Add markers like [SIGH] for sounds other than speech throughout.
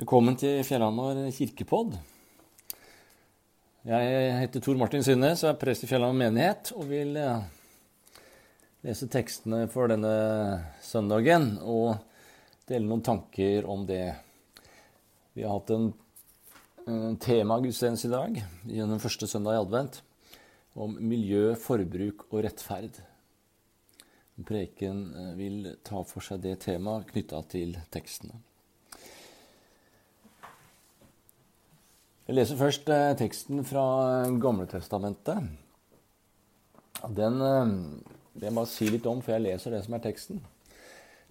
Velkommen til Fjellhamar kirkepodd. Jeg heter Tor Martin Synnes og er prest i Fjellhamar menighet og vil eh, lese tekstene for denne søndagen og dele noen tanker om det. Vi har hatt en, en temagudstjeneste i dag gjennom første søndag i advent om miljø, forbruk og rettferd. Preken eh, vil ta for seg det temaet knytta til tekstene. Jeg leser først eh, teksten fra Gamletestamentet. Den eh, vil jeg bare si litt om for jeg leser det som er teksten.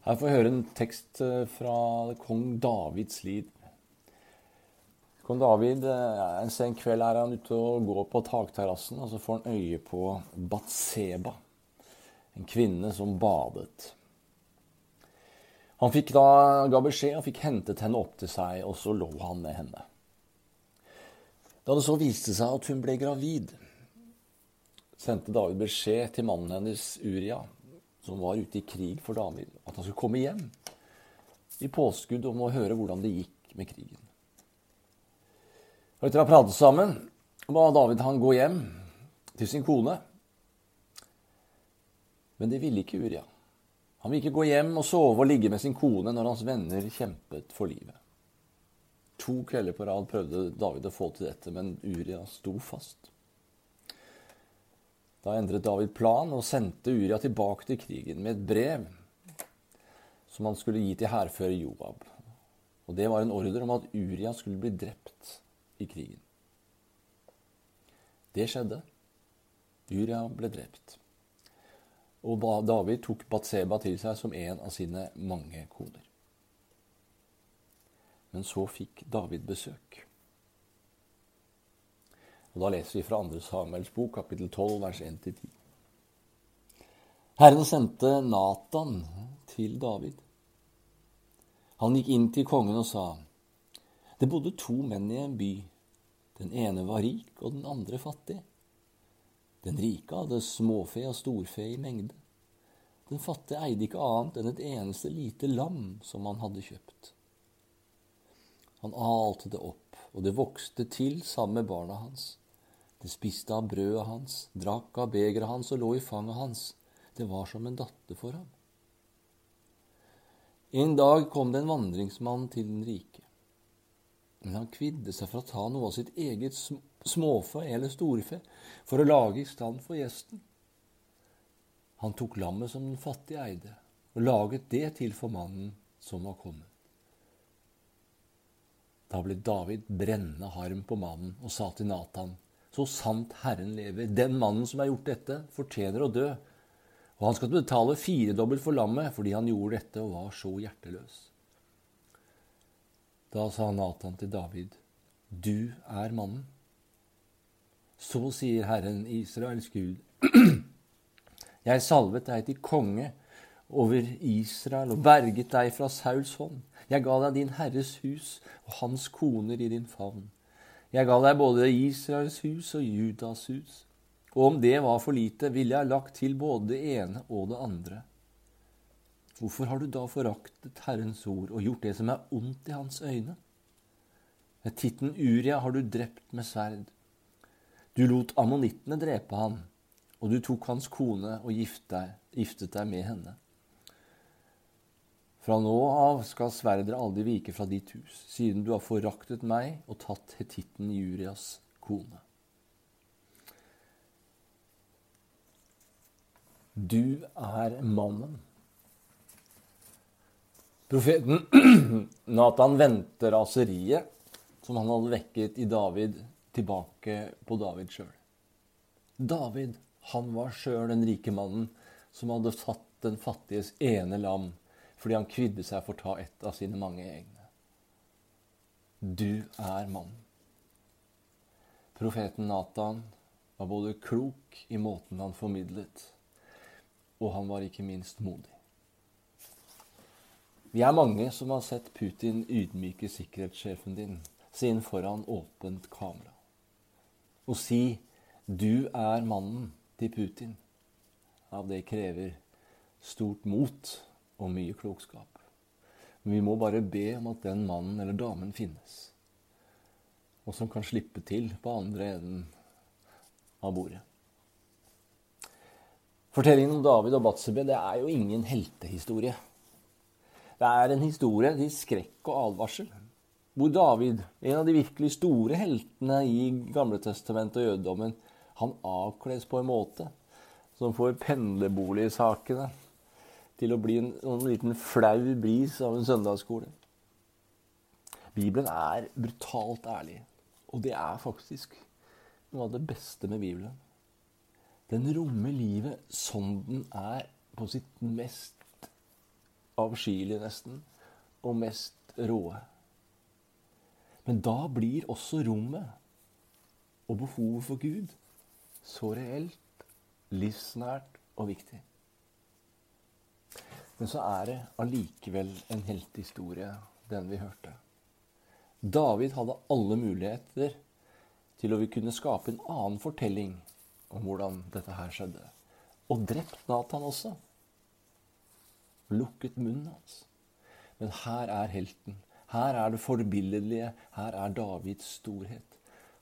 Her får vi høre en tekst eh, fra kong Davids liv. Kong David, eh, En sen kveld er han ute og går på takterrassen, og så får han øye på Batseba, en kvinne som badet. Han fikk da, ga beskjed og fikk hentet henne opp til seg, og så lå han med henne. Da det så viste seg at hun ble gravid, sendte David beskjed til mannen hennes Uria, som var ute i krig for David, at han skulle komme hjem i påskudd om å høre hvordan det gikk med krigen. Og Etter å ha pratet sammen ba David han gå hjem til sin kone. Men det ville ikke Uria. Han ville ikke gå hjem og sove og ligge med sin kone når hans venner kjempet for livet. To kvelder på rad prøvde David å få til dette, men Uria sto fast. Da endret David plan og sendte Uria tilbake til krigen med et brev som han skulle gi til hærfører Joab. Og Det var en ordre om at Uria skulle bli drept i krigen. Det skjedde. Uria ble drept. Og David tok Batseba til seg som en av sine mange koner. Men så fikk David besøk. Og Da leser vi fra 2. Samuels bok, kapittel 12, vers 1-10. Herren sendte Natan til David. Han gikk inn til kongen og sa, Det bodde to menn i en by. Den ene var rik, og den andre fattig. Den rike hadde småfe og storfe i mengde. Den fattige eide ikke annet enn et eneste lite lam som han hadde kjøpt. Han alte det opp, og det vokste til sammen med barna hans. Det spiste av brødet hans, drakk av begeret hans og lå i fanget hans. Det var som en datter for ham. En dag kom det en vandringsmann til den rike. Men han kvidde seg for å ta noe av sitt eget småfe eller storfe for å lage i stand for gjesten. Han tok lammet som den fattige eide, og laget det til for mannen som var kommet. Da ble David brennende harm på mannen og sa til Natan.: Så sant Herren lever, den mannen som har gjort dette, fortjener å dø. Og han skal betale firedobbelt for lammet fordi han gjorde dette og var så hjerteløs. Da sa Natan til David, Du er mannen. Så sier Herren Israels Gud, [CLEARS THROAT] Jeg salvet deg til konge over Israel og berget deg fra Sauls hånd. Jeg ga deg din Herres hus og hans koner i din favn. Jeg ga deg både Israels hus og Judas hus. Og om det var for lite, ville jeg lagt til både det ene og det andre. Hvorfor har du da foraktet Herrens ord og gjort det som er ondt i hans øyne? Med titten Uria har du drept med sverd. Du lot ammonittene drepe ham, og du tok hans kone og giftet deg med henne. Fra nå av skal sverdet aldri vike fra ditt hus, siden du har foraktet meg og tatt hetitten Jurias kone. Du er mannen. Profeten [CLEARS THROAT] Nathan vendte raseriet som han hadde vekket i David, tilbake på David sjøl. David, han var sjøl den rike mannen som hadde tatt den fattiges ene lam fordi han kvidde seg for å ta ett av sine mange egne. Du er mannen. Profeten Natan var både klok i måten han formidlet, og han var ikke minst modig. Vi er mange som har sett Putin ydmyke sikkerhetssjefen din sin foran åpent kamera og si 'du er mannen' til Putin. Ja, det krever stort mot og mye klokskap. Men vi må bare be om at den mannen eller damen finnes. Og som kan slippe til på andre enden av bordet. Fortellingen om David og Batsebe det er jo ingen heltehistorie. Det er en historie til skrekk og advarsel. Hvor David, en av de virkelig store heltene i Gamletestamentet og jødedommen, han avkles på en måte som får pendlerboligsakene til å bli en, en liten flau bris av en søndagsskole. Bibelen er brutalt ærlig, og det er faktisk noe av det beste med Bibelen. Den rommer livet som den er på sitt mest avskyelige, nesten, og mest råe. Men da blir også rommet og behovet for Gud så reelt, livsnært og viktig. Men så er det allikevel en heltehistorie, den vi hørte. David hadde alle muligheter til å kunne skape en annen fortelling om hvordan dette her skjedde. Og drept Nathan også. Lukket munnen hans. Men her er helten. Her er det forbilledlige. Her er Davids storhet.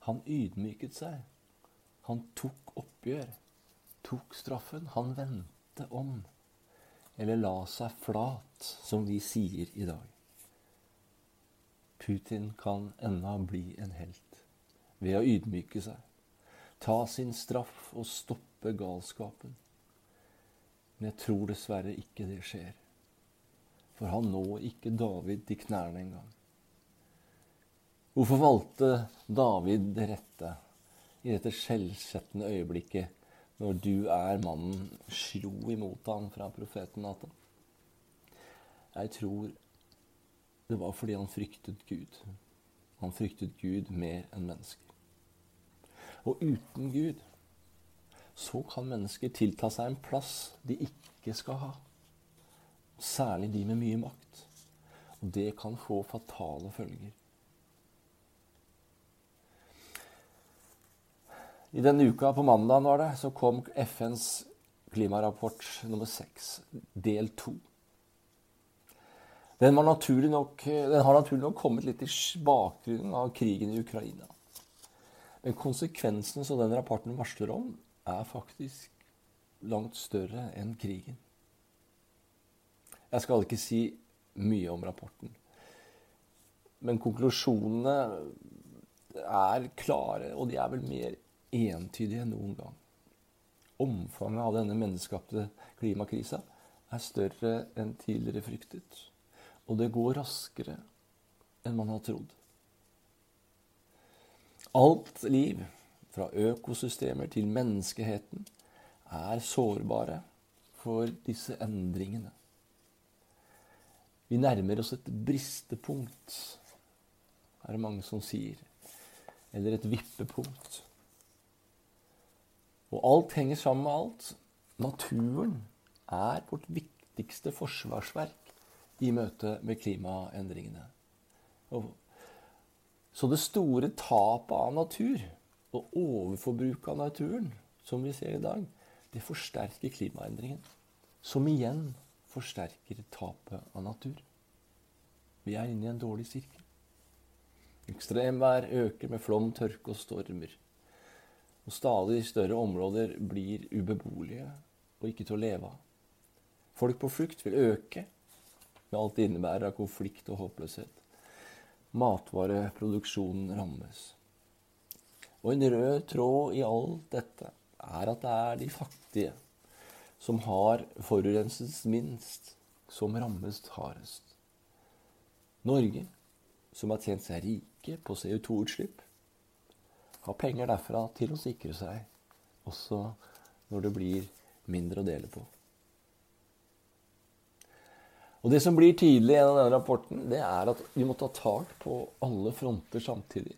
Han ydmyket seg. Han tok oppgjør. Tok straffen. Han vendte om. Eller la seg flat, som vi sier i dag. Putin kan ennå bli en helt ved å ydmyke seg ta sin straff og stoppe galskapen. Men jeg tror dessverre ikke det skjer. For han når ikke David til knærne engang. Hvorfor valgte David det rette i dette skjellsettende øyeblikket når du er mannen slo imot ham fra profeten Nathan? Jeg tror det var fordi han fryktet Gud. Han fryktet Gud mer enn mennesker. Og uten Gud så kan mennesker tilta seg en plass de ikke skal ha. Særlig de med mye makt. Og det kan få fatale følger. I denne uka, på mandag var det, så kom FNs klimarapport nummer seks, del to. Den, den, har naturlig nok kommet litt i bakgrunnen av krigen i Ukraina. Men konsekvensene som den rapporten varsler om, er faktisk langt større enn krigen. Jeg skal ikke si mye om rapporten. Men konklusjonene er klare, og de er vel mer entydige enn noen gang. Omfanget av denne menneskeskapte klimakrisa er større enn tidligere fryktet. Og det går raskere enn man har trodd. Alt liv, fra økosystemer til menneskeheten, er sårbare for disse endringene. Vi nærmer oss et bristepunkt, er det mange som sier. Eller et vippepunkt. Og alt henger sammen med alt. Naturen er vårt viktigste forsvarsverk i møte med klimaendringene. Så det store tapet av natur og overforbruket av naturen som vi ser i dag, det forsterker klimaendringen. Som igjen forsterker tapet av natur. Vi er inne i en dårlig sirkel. Ekstremvær øker med flom, tørke og stormer. Og stadig større områder blir ubeboelige og ikke til å leve av. Folk på flukt vil øke, med alt det innebærer av konflikt og håpløshet matvareproduksjonen rammes. Og en rød tråd i alt dette er at det er de fattige som har forurenset minst, som rammes hardest. Norge, som har tjent seg rike på CO2-utslipp, har penger derfra til å sikre seg også når det blir mindre å dele på. Og Det som blir tydelig gjennom denne rapporten, det er at vi må ta tak på alle fronter samtidig.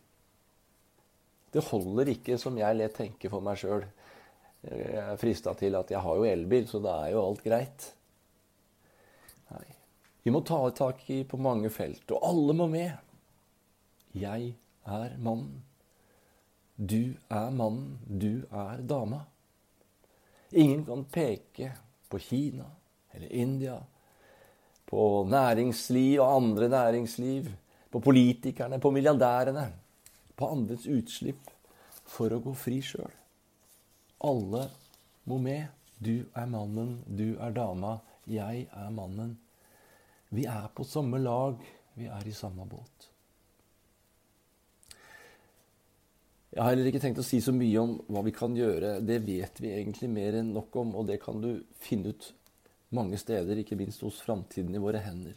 Det holder ikke, som jeg lett tenker for meg sjøl. Jeg er frista til at jeg har jo elbil, så da er jo alt greit. Nei. Vi må ta tak i på mange felt, og alle må med. Jeg er mannen. Du er mannen. Du er dama. Ingen kan peke på Kina eller India på næringsliv og andre næringsliv, på politikerne, på milliardærene, på andres utslipp for å gå fri sjøl. Alle må med. Du er mannen, du er dama, jeg er mannen. Vi er på samme lag, vi er i samme båt. Jeg har heller ikke tenkt å si så mye om hva vi kan gjøre. Det vet vi egentlig mer enn nok om, og det kan du finne ut mange steder, ikke minst hos Framtiden i våre hender,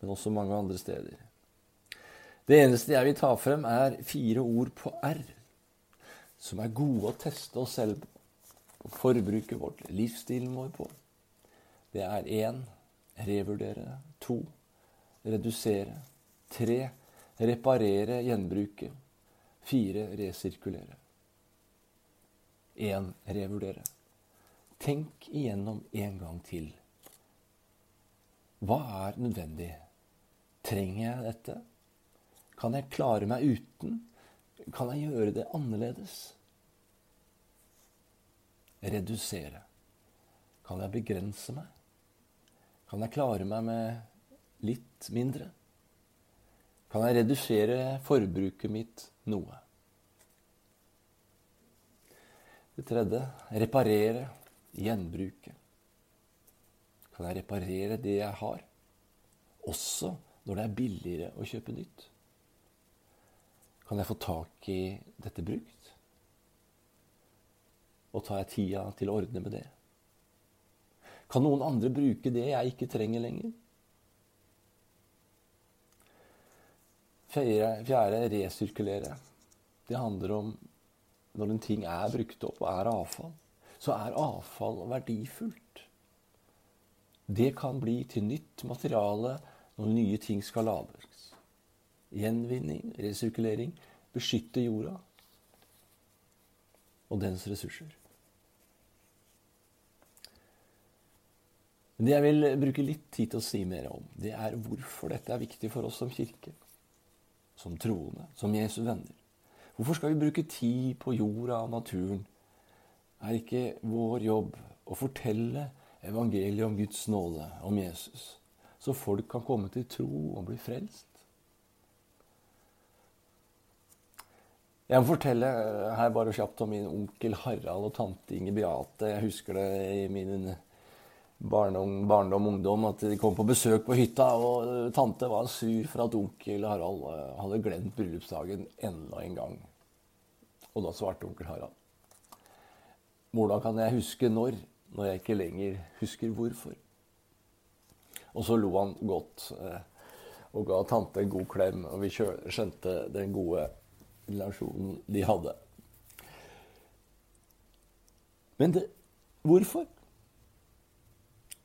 men også mange andre steder. Det eneste jeg vil ta frem, er fire ord på R, som er gode å teste oss selv på, forbruket vårt, livsstilen vår på. Det er én revurdere, to redusere, tre reparere, gjenbruke Fire resirkulere. Én revurdere. Tenk igjennom en gang til. Hva er nødvendig? Trenger jeg dette? Kan jeg klare meg uten? Kan jeg gjøre det annerledes? Redusere. Kan jeg begrense meg? Kan jeg klare meg med litt mindre? Kan jeg redusere forbruket mitt noe. Det tredje reparere, gjenbruke. Kan jeg reparere det jeg har, også når det er billigere å kjøpe nytt? Kan jeg få tak i dette brukt? Og tar jeg tida til å ordne med det? Kan noen andre bruke det jeg ikke trenger lenger? Fjerde resirkulere. Det handler om når en ting er brukt opp og er avfall, så er avfall verdifullt. Det kan bli til nytt materiale når nye ting skal lagres. Gjenvinning, resirkulering, beskytte jorda og dens ressurser. Men det jeg vil bruke litt tid til å si mer om, det er hvorfor dette er viktig for oss som kirke som troende, som Jesu venner. Hvorfor skal vi bruke tid på jorda og naturen? Er ikke vår jobb å fortelle evangeliet om Guds nåde, om Jesus, så folk kan komme til tro og bli frelst? Jeg må fortelle her bare kjapt om min onkel Harald og tante Inge Beate. Jeg husker det i min barndom, barndom ungdom at de kom på besøk på hytta, og eh, tante var sur for at onkel Harald eh, hadde glemt bryllupsdagen enda en gang. Og da svarte onkel Harald. Hvordan kan jeg huske når, når jeg ikke lenger husker hvorfor? Og så lo han godt eh, og ga tante en god klem, og vi skjønte den gode relasjonen de hadde. Men det, hvorfor?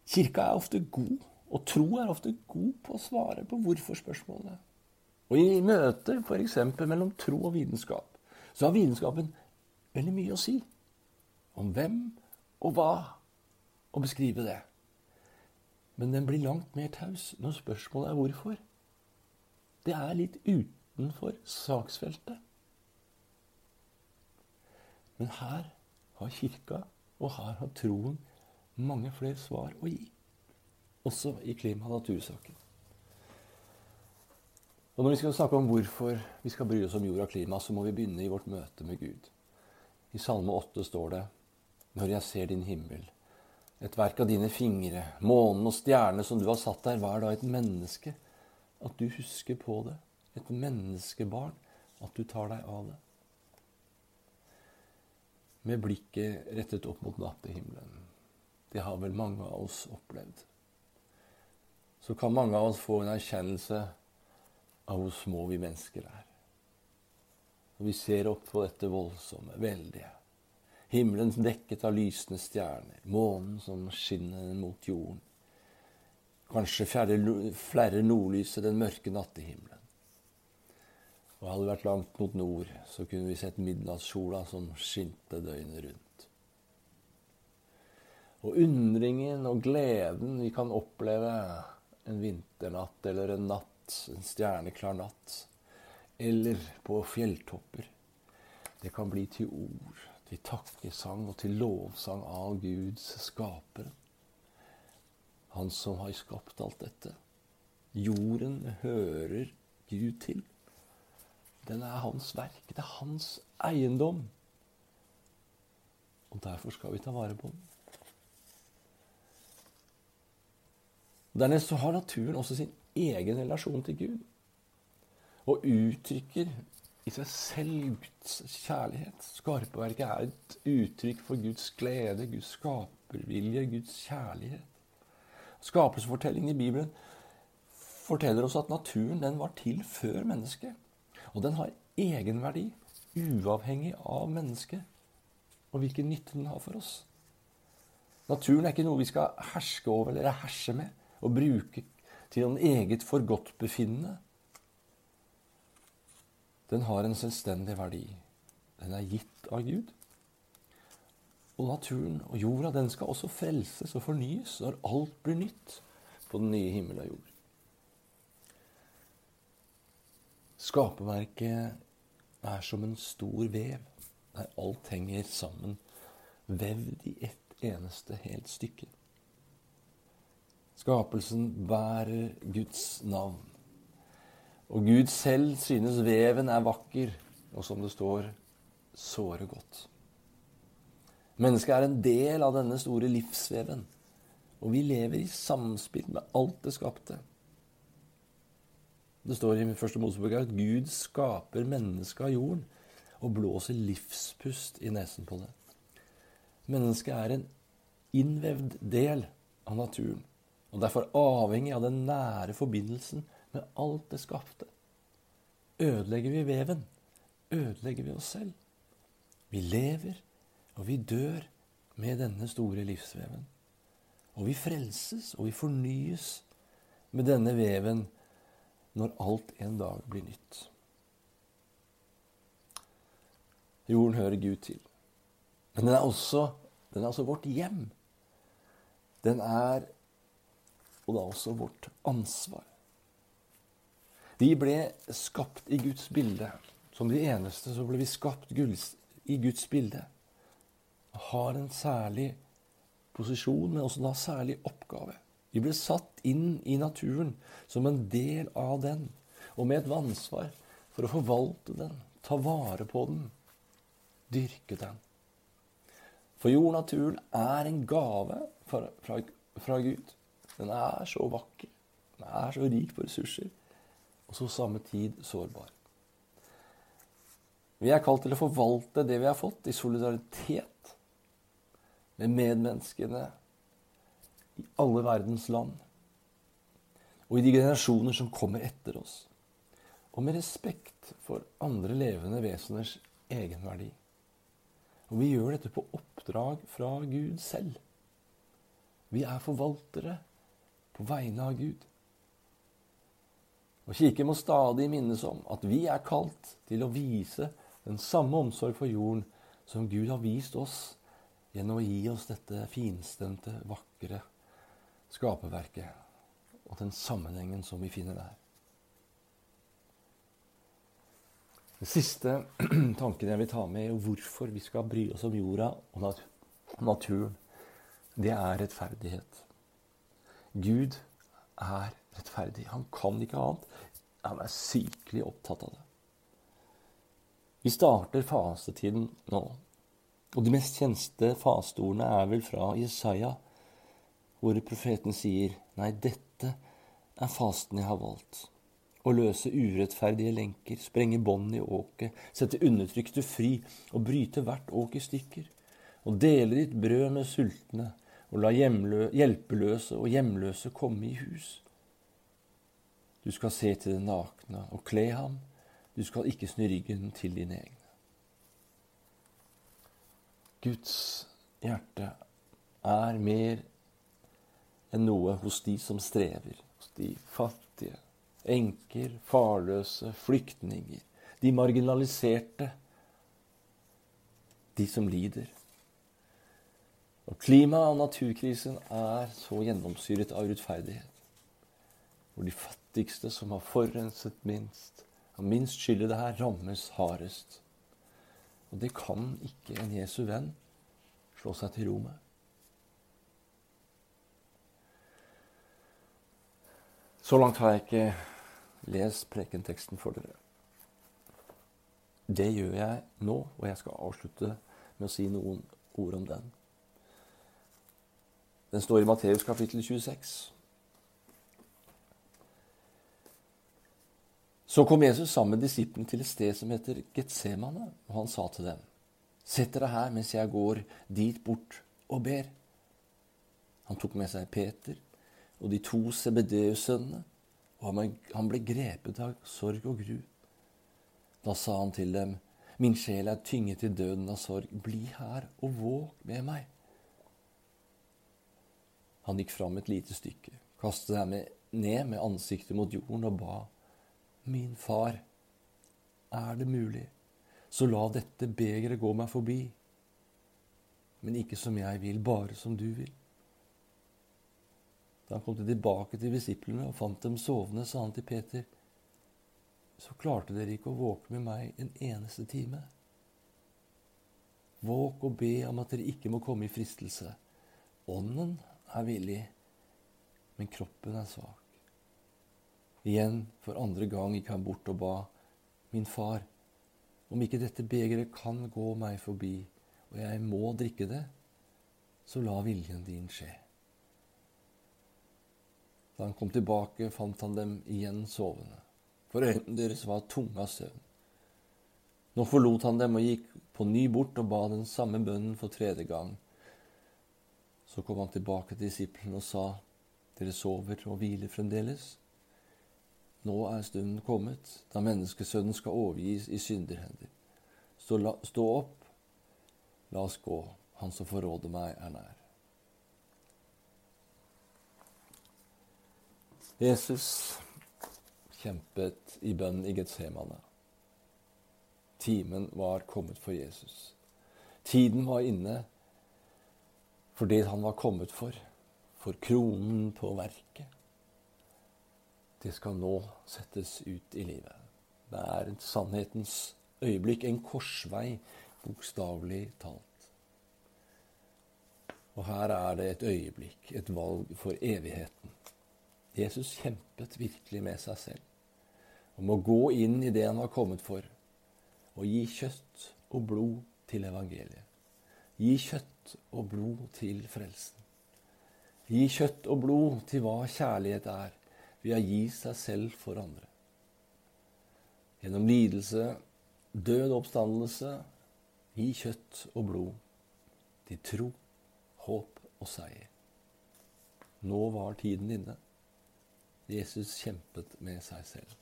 Kirka er ofte god, og tro er ofte god på å svare på hvorfor-spørsmålene. Og i møter f.eks. mellom tro og vitenskap, så har vitenskapen veldig mye å si om hvem og hva, og beskrive det. Men den blir langt mer taus når spørsmålet er hvorfor. Det er litt utenfor saksfeltet. Men her har Kirka, og her har troen, mange flere svar å gi. Også i klima- og natursaken. Og Når vi skal snakke om hvorfor vi skal bry oss om jord og klima, så må vi begynne i vårt møte med Gud. I Salme 8 står det Når jeg ser din himmel, et verk av dine fingre, månen og stjernene som du har satt der, hva er da et menneske? At du husker på det. Et menneskebarn. At du tar deg av det. Med blikket rettet opp mot nattehimmelen. Det har vel mange av oss opplevd. Så kan mange av oss få en erkjennelse av hvor små vi mennesker er. Og vi ser opp på dette voldsomme, veldige. Himmelen dekket av lysende stjerner, månen som skinner mot jorden. Kanskje flere nordlys den mørke nattehimmelen. Og hadde vi vært langt mot nord, så kunne vi sett midnattssola som skinte døgnet rundt. Og undringen og gleden vi kan oppleve en vinternatt eller en natt, en stjerneklar natt, eller på fjelltopper. Det kan bli til ord, til takkesang og til lovsang av Guds skapere. Han som har skapt alt dette. Jorden hører Gud til. Den er hans verk. Det er hans eiendom. Og derfor skal vi ta vare på den. Dernest så har naturen også sin egen relasjon til Gud. Og uttrykker i seg selv Guds kjærlighet. Skarpeverket er et uttrykk for Guds glede, Guds skapervilje, Guds kjærlighet. Skapelsesfortellingen i Bibelen forteller oss at naturen den var til før mennesket. Og den har egenverdi, uavhengig av mennesket og hvilken nytte den har for oss. Naturen er ikke noe vi skal herske over eller herse med og bruke til en eget forgodtbefinnende. Den har en selvstendig verdi. Den er gitt av Gud. Og naturen og jorda den skal også frelses og fornyes når alt blir nytt på den nye himmel og jord. Skaperverket er som en stor vev der alt henger sammen, vevd i ett eneste helt stykke. Skapelsen bærer Guds navn. Og Gud selv synes veven er vakker, og som det står, såre godt. Mennesket er en del av denne store livsveven, og vi lever i samspill med alt det skapte. Det står i første Mosebok at Gud skaper mennesket av jorden og blåser livspust i nesen på det. Mennesket er en innvevd del av naturen, og derfor avhengig av den nære forbindelsen med alt det skapte. Ødelegger vi veven, ødelegger vi oss selv. Vi lever, og vi dør med denne store livsveven. Og vi frelses, og vi fornyes med denne veven når alt en dag blir nytt. Jorden hører Gud til. Men den er også, den er også vårt hjem. Den er Og er også vårt ansvar. Vi ble skapt i Guds bilde. Som de eneste så ble vi skapt i Guds bilde. Har en særlig posisjon, men også en særlig oppgave. Vi ble satt inn i naturen som en del av den, og med et ansvar for å forvalte den, ta vare på den, dyrke den. For jordnaturen er en gave fra, fra, fra, Gud. Den er så vakker. Den er så rik på ressurser. Og så samme tid sårbar. Vi er kalt til å forvalte det vi har fått, i solidaritet med medmenneskene i alle verdens land. Og i de generasjoner som kommer etter oss. Og med respekt for andre levende veseners egenverdi. Og vi gjør dette på oppdrag fra Gud selv. Vi er forvaltere på vegne av Gud. Og Kirken må stadig minnes om at vi er kalt til å vise den samme omsorg for jorden som Gud har vist oss gjennom å gi oss dette finstemte, vakre skaperverket og den sammenhengen som vi finner der. Den siste [CLEARS THROAT] tanken jeg vil ta med, er hvorfor vi skal bry oss om jorda og naturen, det er rettferdighet. Gud er rettferdig. Han kan ikke annet. Han er sykelig opptatt av det. Vi starter fasetiden nå. Og de mest kjente fasteordene er vel fra Jesaja, hvor profeten sier, Nei, dette er fasten jeg har valgt å løse urettferdige lenker, sprenge bånd i åket, sette undertrykte fri og bryte hvert åk i stykker. Og dele ditt brød med sultne, og la hjelpeløse og hjemløse komme i hus. Du skal se til den nakne og kle ham. Du skal ikke snu ryggen til dine egne. Guds hjerte er mer enn noe hos de som strever, hos de fattige, enker, farløse, flyktninger, de marginaliserte, de som lider. Og Klima- og naturkrisen er så gjennomsyret av urettferdighet. Hvor de fattigste som har forurenset minst, har minst skyld i det her, rammes hardest. Og det kan ikke en Jesu venn slå seg til ro med. Så langt har jeg ikke lest prekenteksten for dere. Det gjør jeg nå, og jeg skal avslutte med å si noen ord om den. Den står i Matteus kapittel 26. Så kom Jesus sammen med disiplene til et sted som heter Getsemane, og han sa til dem, Sett dere her mens jeg går dit bort og ber. Han tok med seg Peter og de to CBD-sønnene, og han ble grepet av sorg og gru. Da sa han til dem, Min sjel er tynget til døden av sorg. Bli her og våg med meg. Han gikk fram et lite stykke, kastet seg ned med ansiktet mot jorden og ba. Min far, er det mulig, så la dette begeret gå meg forbi. Men ikke som jeg vil, bare som du vil. Da han kom tilbake til disiplene og fant dem sovende, sa han til Peter, så klarte dere ikke å våke med meg en eneste time. Våk og be om at dere ikke må komme i fristelse. Ånden er villig, men kroppen er svak. Igjen, for andre gang, gikk han bort og ba, Min far, om ikke dette begeret kan gå meg forbi, og jeg må drikke det, så la viljen din skje. Da han kom tilbake, fant han dem igjen sovende, for øynene deres var tunge av søvn. Nå forlot han dem og gikk på ny bort og ba den samme bønnen for tredje gang. Så kom han tilbake til disiplene og sa, Dere sover og hviler fremdeles? Nå er stunden kommet da menneskesønnen skal overgis i synderhender. Stå, la, stå opp, la oss gå. Han som forråder meg, er nær. Jesus kjempet i bønn i Getsemane. Timen var kommet for Jesus. Tiden var inne for det han var kommet for, for kronen på verket det skal nå settes ut i livet. Det er et sannhetens øyeblikk, en korsvei, bokstavelig talt. Og her er det et øyeblikk, et valg for evigheten. Jesus kjempet virkelig med seg selv om å gå inn i det han var kommet for, og gi kjøtt og blod til evangeliet. Gi kjøtt og blod til frelsen. Gi kjøtt og blod til hva kjærlighet er ved å gi seg selv for andre. Gjennom lidelse, død oppstandelse, gi kjøtt og blod til tro, håp og seier. Nå var tiden inne. Jesus kjempet med seg selv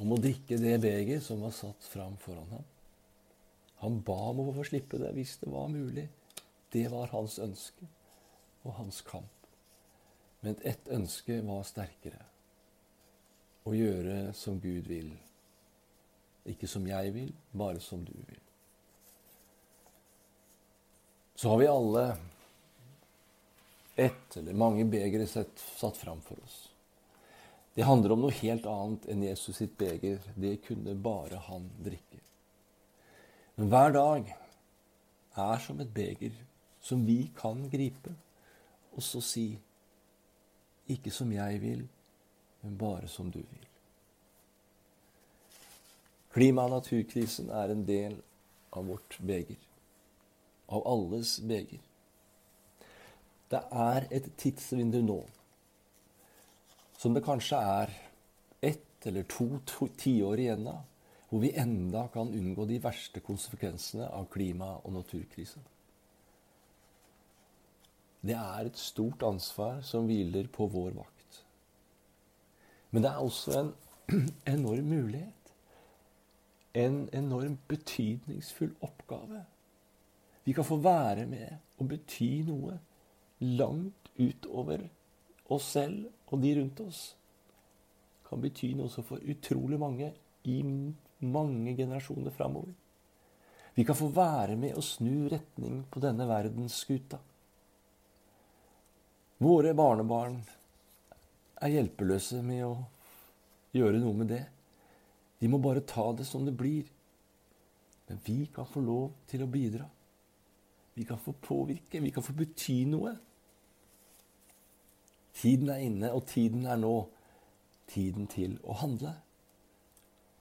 om å drikke det beger som var satt fram foran ham. Han ba om å få slippe det hvis det var mulig. Det var hans ønske og hans kamp. Men ett ønske var sterkere. Å gjøre som Gud vil. Ikke som jeg vil, bare som du vil. Så har vi alle ett eller mange begre satt fram for oss. Det handler om noe helt annet enn Jesus sitt beger. Det kunne bare han drikke. Men hver dag er som et beger som vi kan gripe, og så si ikke som jeg vil, men bare som du vil. Klima- og naturkrisen er en del av vårt beger. Av alles beger. Det er et tidsvindu nå som det kanskje er ett eller to, to tiår igjen av, hvor vi enda kan unngå de verste konsekvensene av klima- og naturkrisen. Det er et stort ansvar som hviler på vår vakt. Men det er også en [CLEARS THROAT] enorm mulighet. En enorm betydningsfull oppgave. Vi kan få være med og bety noe langt utover oss selv og de rundt oss. Det Kan bety noe som for utrolig mange i mange generasjoner framover. Vi kan få være med og snu retning på denne verdensskuta. Våre barnebarn er hjelpeløse med å gjøre noe med det. De må bare ta det som det blir. Men vi kan få lov til å bidra. Vi kan få påvirke, vi kan få bety noe. Tiden er inne, og tiden er nå tiden til å handle.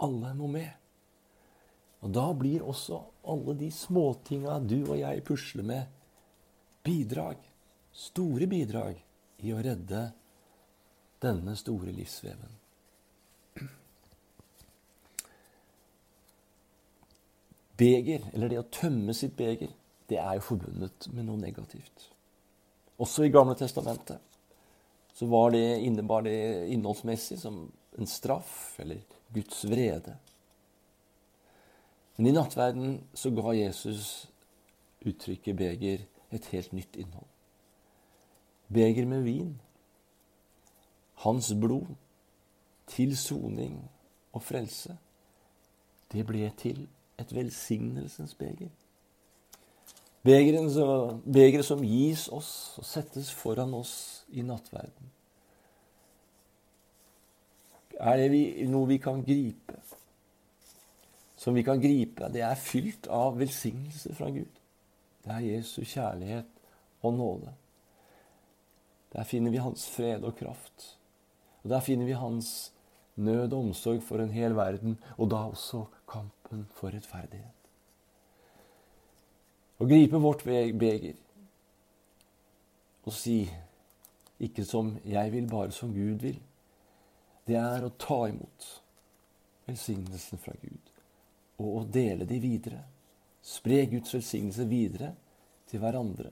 Alle må med. Og da blir også alle de småtinga du og jeg pusler med, bidrag. Store bidrag i å redde denne store livsveven. Beger, eller det å tømme sitt beger, det er jo forbundet med noe negativt. Også i Gamle Testamentet så var det, innebar det innholdsmessig som en straff eller Guds vrede. Men i nattverden så ga Jesus uttrykket beger et helt nytt innhold. Beger med vin. Hans blod til soning og frelse. Det ble til et velsignelsens beger. Begeret som gis oss og settes foran oss i nattverden. Er det vi, noe vi kan gripe? Som vi kan gripe? Det er fylt av velsignelse fra Gud. Det er Jesu kjærlighet og nåde. Der finner vi hans fred og kraft. Og Der finner vi hans nød og omsorg for en hel verden, og da også kampen for rettferdighet. Å gripe vårt beger og si ikke som jeg vil, bare som Gud vil, det er å ta imot velsignelsen fra Gud og å dele de videre. Spre Guds velsignelse videre til hverandre